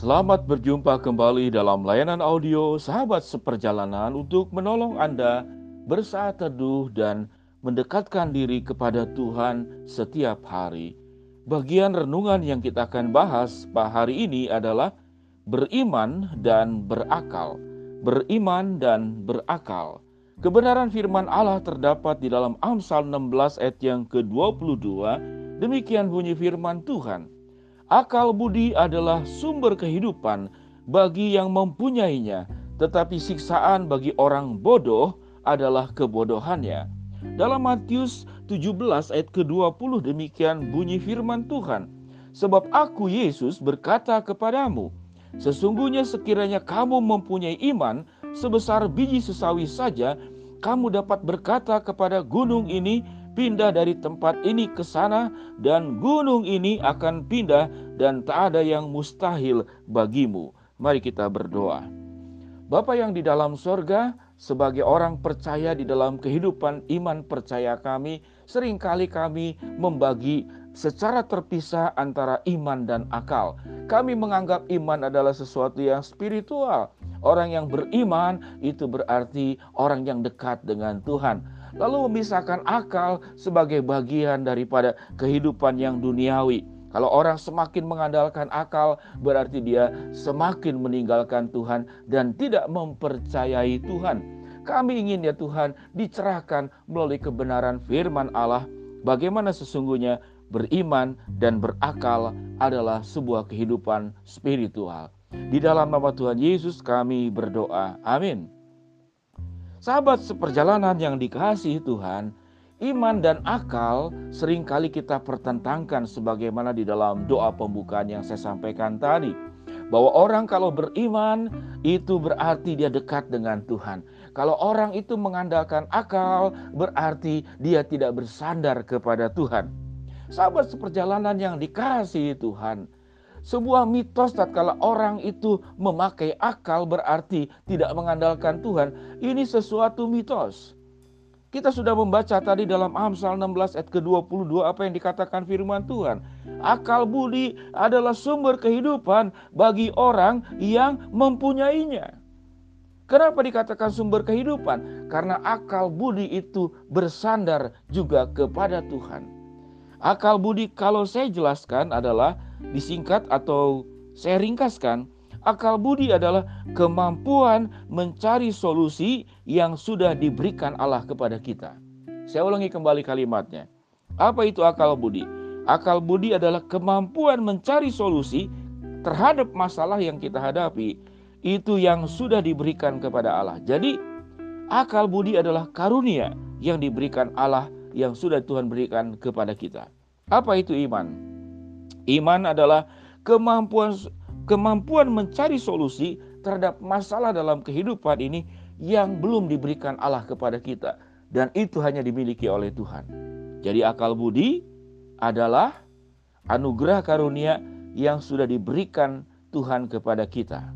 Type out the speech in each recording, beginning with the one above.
Selamat berjumpa kembali dalam layanan audio Sahabat Seperjalanan untuk menolong Anda bersaat teduh dan mendekatkan diri kepada Tuhan setiap hari. Bagian renungan yang kita akan bahas pada hari ini adalah beriman dan berakal. Beriman dan berakal. Kebenaran firman Allah terdapat di dalam Amsal 16 ayat yang ke-22. Demikian bunyi firman Tuhan. Akal budi adalah sumber kehidupan bagi yang mempunyainya, tetapi siksaan bagi orang bodoh adalah kebodohannya. Dalam Matius 17 ayat ke-20 demikian bunyi firman Tuhan. Sebab aku Yesus berkata kepadamu, sesungguhnya sekiranya kamu mempunyai iman sebesar biji sesawi saja, kamu dapat berkata kepada gunung ini, pindah dari tempat ini ke sana dan gunung ini akan pindah dan tak ada yang mustahil bagimu. Mari kita berdoa. Bapa yang di dalam sorga, sebagai orang percaya di dalam kehidupan iman percaya kami, sering kali kami membagi secara terpisah antara iman dan akal. Kami menganggap iman adalah sesuatu yang spiritual. Orang yang beriman itu berarti orang yang dekat dengan Tuhan lalu memisahkan akal sebagai bagian daripada kehidupan yang duniawi. Kalau orang semakin mengandalkan akal, berarti dia semakin meninggalkan Tuhan dan tidak mempercayai Tuhan. Kami ingin ya Tuhan dicerahkan melalui kebenaran firman Allah bagaimana sesungguhnya beriman dan berakal adalah sebuah kehidupan spiritual. Di dalam nama Tuhan Yesus kami berdoa. Amin. Sahabat seperjalanan yang dikasihi Tuhan, iman dan akal sering kali kita pertentangkan sebagaimana di dalam doa pembukaan yang saya sampaikan tadi. Bahwa orang kalau beriman itu berarti dia dekat dengan Tuhan. Kalau orang itu mengandalkan akal berarti dia tidak bersandar kepada Tuhan. Sahabat seperjalanan yang dikasihi Tuhan, sebuah mitos tatkala orang itu memakai akal berarti tidak mengandalkan Tuhan. Ini sesuatu mitos. Kita sudah membaca tadi dalam Amsal 16 ayat ke-22 apa yang dikatakan firman Tuhan. Akal budi adalah sumber kehidupan bagi orang yang mempunyainya. Kenapa dikatakan sumber kehidupan? Karena akal budi itu bersandar juga kepada Tuhan. Akal budi kalau saya jelaskan adalah Disingkat atau saya ringkaskan, akal budi adalah kemampuan mencari solusi yang sudah diberikan Allah kepada kita. Saya ulangi kembali kalimatnya. Apa itu akal budi? Akal budi adalah kemampuan mencari solusi terhadap masalah yang kita hadapi. Itu yang sudah diberikan kepada Allah. Jadi, akal budi adalah karunia yang diberikan Allah yang sudah Tuhan berikan kepada kita. Apa itu iman? Iman adalah kemampuan kemampuan mencari solusi terhadap masalah dalam kehidupan ini yang belum diberikan Allah kepada kita dan itu hanya dimiliki oleh Tuhan. Jadi akal budi adalah anugerah karunia yang sudah diberikan Tuhan kepada kita.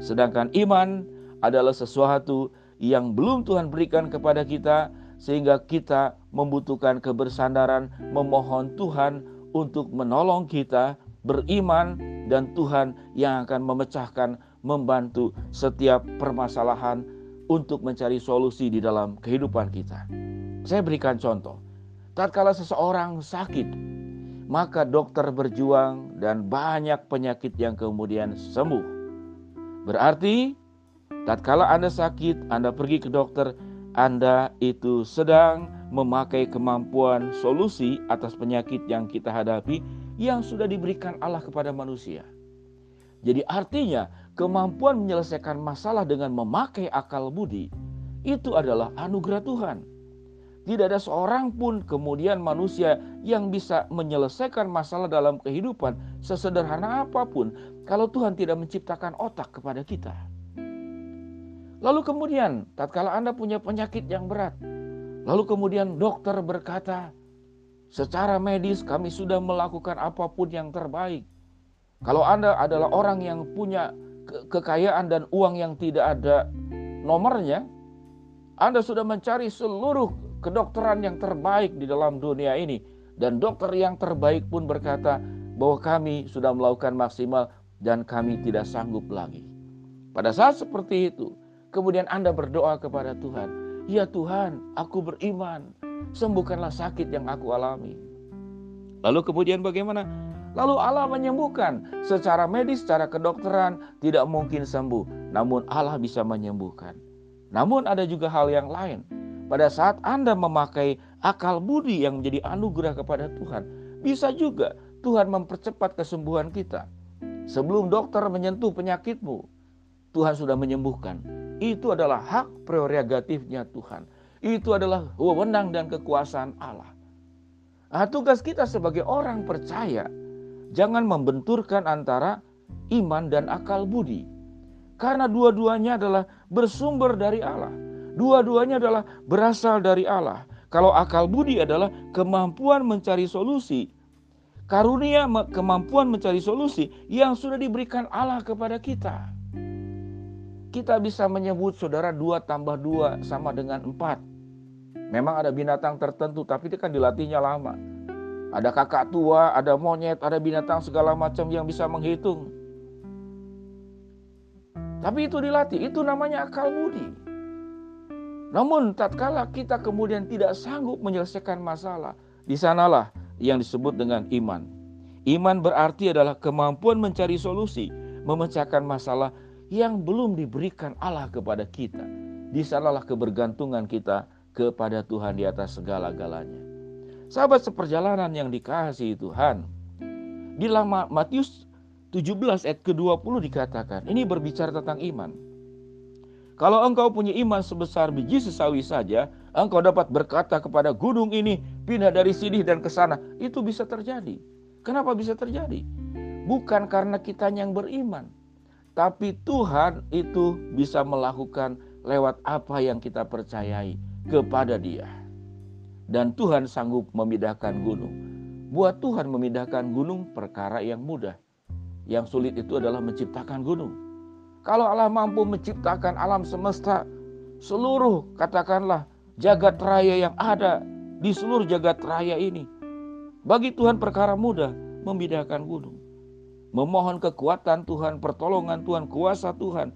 Sedangkan iman adalah sesuatu yang belum Tuhan berikan kepada kita sehingga kita membutuhkan kebersandaran memohon Tuhan untuk menolong kita beriman dan Tuhan yang akan memecahkan, membantu setiap permasalahan untuk mencari solusi di dalam kehidupan kita. Saya berikan contoh. Tatkala seseorang sakit, maka dokter berjuang dan banyak penyakit yang kemudian sembuh. Berarti tatkala Anda sakit, Anda pergi ke dokter, Anda itu sedang memakai kemampuan solusi atas penyakit yang kita hadapi yang sudah diberikan Allah kepada manusia. Jadi artinya kemampuan menyelesaikan masalah dengan memakai akal budi itu adalah anugerah Tuhan. Tidak ada seorang pun kemudian manusia yang bisa menyelesaikan masalah dalam kehidupan sesederhana apa pun kalau Tuhan tidak menciptakan otak kepada kita. Lalu kemudian tatkala Anda punya penyakit yang berat, Lalu kemudian dokter berkata, secara medis kami sudah melakukan apa pun yang terbaik. Kalau Anda adalah orang yang punya kekayaan dan uang yang tidak ada nomornya, Anda sudah mencari seluruh kedokteran yang terbaik di dalam dunia ini. Dan dokter yang terbaik pun berkata bahwa kami sudah melakukan maksimal dan kami tidak sanggup lagi. Pada saat seperti itu, kemudian Anda berdoa kepada Tuhan, "Ya Tuhan, aku beriman, sembuhkanlah sakit yang aku alami." Lalu kemudian bagaimana? Lalu Allah menyembuhkan. Secara medis, secara kedokteran tidak mungkin sembuh, namun Allah bisa menyembuhkan. Namun ada juga hal yang lain. Pada saat Anda memakai akal budi yang menjadi anugerah kepada Tuhan, bisa juga Tuhan mempercepat kesembuhan kita. Sebelum dokter menyentuh penyakitmu, Tuhan sudah menyembuhkan. Itu adalah hak prerogatifnya Tuhan. Itu adalah wewenang dan kekuasaan Allah. Nah, tugas kita sebagai orang percaya, jangan membenturkan antara iman dan akal budi. Karena dua-duanya adalah bersumber dari Allah. Dua-duanya adalah berasal dari Allah. Kalau akal budi adalah kemampuan mencari solusi, karunia kemampuan mencari solusi yang sudah diberikan Allah kepada kita. Kita bisa menyebut saudara dua tambah dua sama dengan empat. Memang ada binatang tertentu tapi itu kan dilatihnya lama. Ada kakak tua, ada monyet, ada binatang segala macam yang bisa menghitung. Tapi itu dilatih, itu namanya akal budi. Namun tatkala kita kemudian tidak sanggup menyelesaikan masalah, di sanalah yang disebut dengan iman. Iman berarti adalah kemampuan mencari solusi, memecahkan masalah yang belum diberikan Allah kepada kita. Di sanalah kebergantungan kita kepada Tuhan di atas segala-galanya. Sahabat seperjalanan yang dikasihi Tuhan, di lama Matius 17 ayat ke-20 dikatakan, ini berbicara tentang iman. Kalau engkau punya iman sebesar biji sesawi saja, engkau dapat berkata kepada gunung ini, pindah dari sini dan ke sana. Itu bisa terjadi. Kenapa bisa terjadi? Bukan karena kita yang beriman, tapi Tuhan itu bisa melakukan lewat apa yang kita percayai kepada Dia. Dan Tuhan sanggup memindahkan gunung. Buat Tuhan memindahkan gunung perkara yang mudah. Yang sulit itu adalah menciptakan gunung. Kalau Allah mampu menciptakan alam semesta, seluruh katakanlah jagat raya yang ada di seluruh jagat raya ini. Bagi Tuhan perkara mudah memindahkan gunung. Memohon kekuatan Tuhan, pertolongan Tuhan, kuasa Tuhan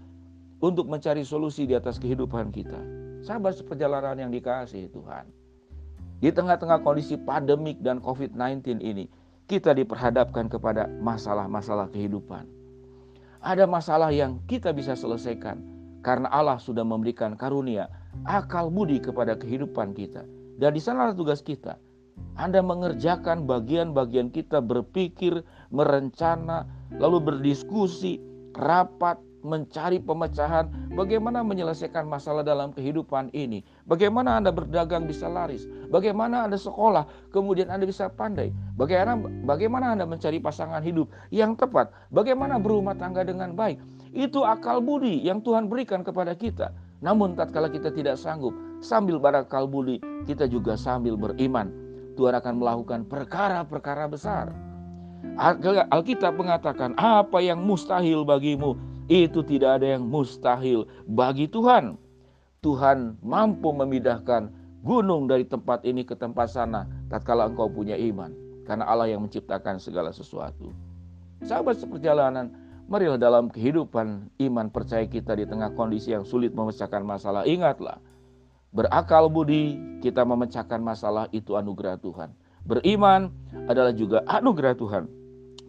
untuk mencari solusi di atas kehidupan kita. Sahabat seperjalanan yang dikasih Tuhan. Di tengah-tengah kondisi pandemik dan COVID-19 ini, kita diperhadapkan kepada masalah-masalah kehidupan ada masalah yang kita bisa selesaikan karena Allah sudah memberikan karunia akal budi kepada kehidupan kita. Dan di sana tugas kita. Anda mengerjakan bagian-bagian kita berpikir, merencana, lalu berdiskusi, rapat, mencari pemecahan, bagaimana menyelesaikan masalah dalam kehidupan ini, bagaimana Anda berdagang bisa laris, bagaimana Anda sekolah, kemudian Anda bisa pandai, bagaimana bagaimana Anda mencari pasangan hidup yang tepat, bagaimana berumah tangga dengan baik. Itu akal budi yang Tuhan berikan kepada kita. Namun tatkala kita tidak sanggup, sambil berakal budi, kita juga sambil beriman. Tuhan akan melakukan perkara-perkara besar. Alkitab mengatakan, apa yang mustahil bagimu, itu tidak ada yang mustahil bagi Tuhan. Tuhan mampu memindahkan gunung dari tempat ini ke tempat sana tatkala engkau punya iman karena Allah yang menciptakan segala sesuatu. Sahabat seperjalanan, marilah dalam kehidupan iman percaya kita di tengah kondisi yang sulit memecahkan masalah, ingatlah berakal budi kita memecahkan masalah itu anugerah Tuhan. Beriman adalah juga anugerah Tuhan.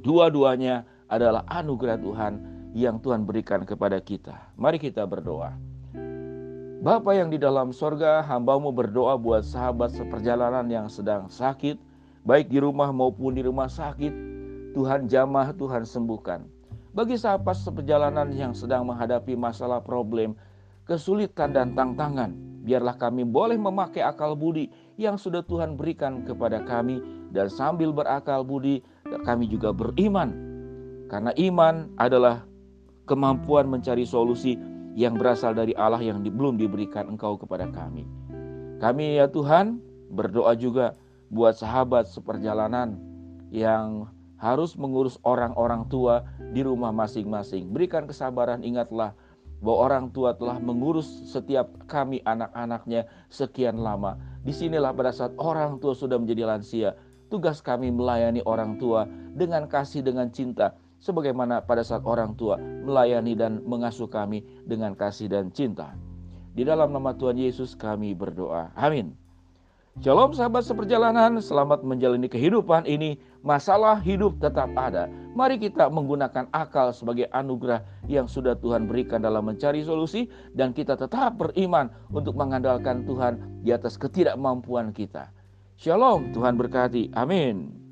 Dua-duanya adalah anugerah Tuhan yang Tuhan berikan kepada kita. Mari kita berdoa. Bapa yang di dalam sorga, hambamu berdoa buat sahabat seperjalanan yang sedang sakit, baik di rumah maupun di rumah sakit. Tuhan jamah, Tuhan sembuhkan. Bagi sahabat seperjalanan yang sedang menghadapi masalah problem, kesulitan dan tantangan, biarlah kami boleh memakai akal budi yang sudah Tuhan berikan kepada kami dan sambil berakal budi kami juga beriman. Karena iman adalah kemampuan mencari solusi yang berasal dari Allah yang belum diberikan engkau kepada kami. Kami ya Tuhan berdoa juga buat sahabat seperjalanan yang harus mengurus orang-orang tua di rumah masing-masing. Berikan kesabaran, ingatlah bahwa orang tua telah mengurus setiap kami anak-anaknya sekian lama. Di sinilah pada saat orang tua sudah menjadi lansia, tugas kami melayani orang tua dengan kasih, dengan cinta, sebagaimana pada saat orang tua melayani dan mengasuh kami dengan kasih dan cinta. Di dalam nama Tuhan Yesus kami berdoa. Amin. Shalom sahabat seperjalanan, selamat menjalani kehidupan ini. Masalah hidup tetap ada. Mari kita menggunakan akal sebagai anugerah yang sudah Tuhan berikan dalam mencari solusi dan kita tetap beriman untuk mengandalkan Tuhan di atas ketidakmampuan kita. Shalom, Tuhan berkati. Amin.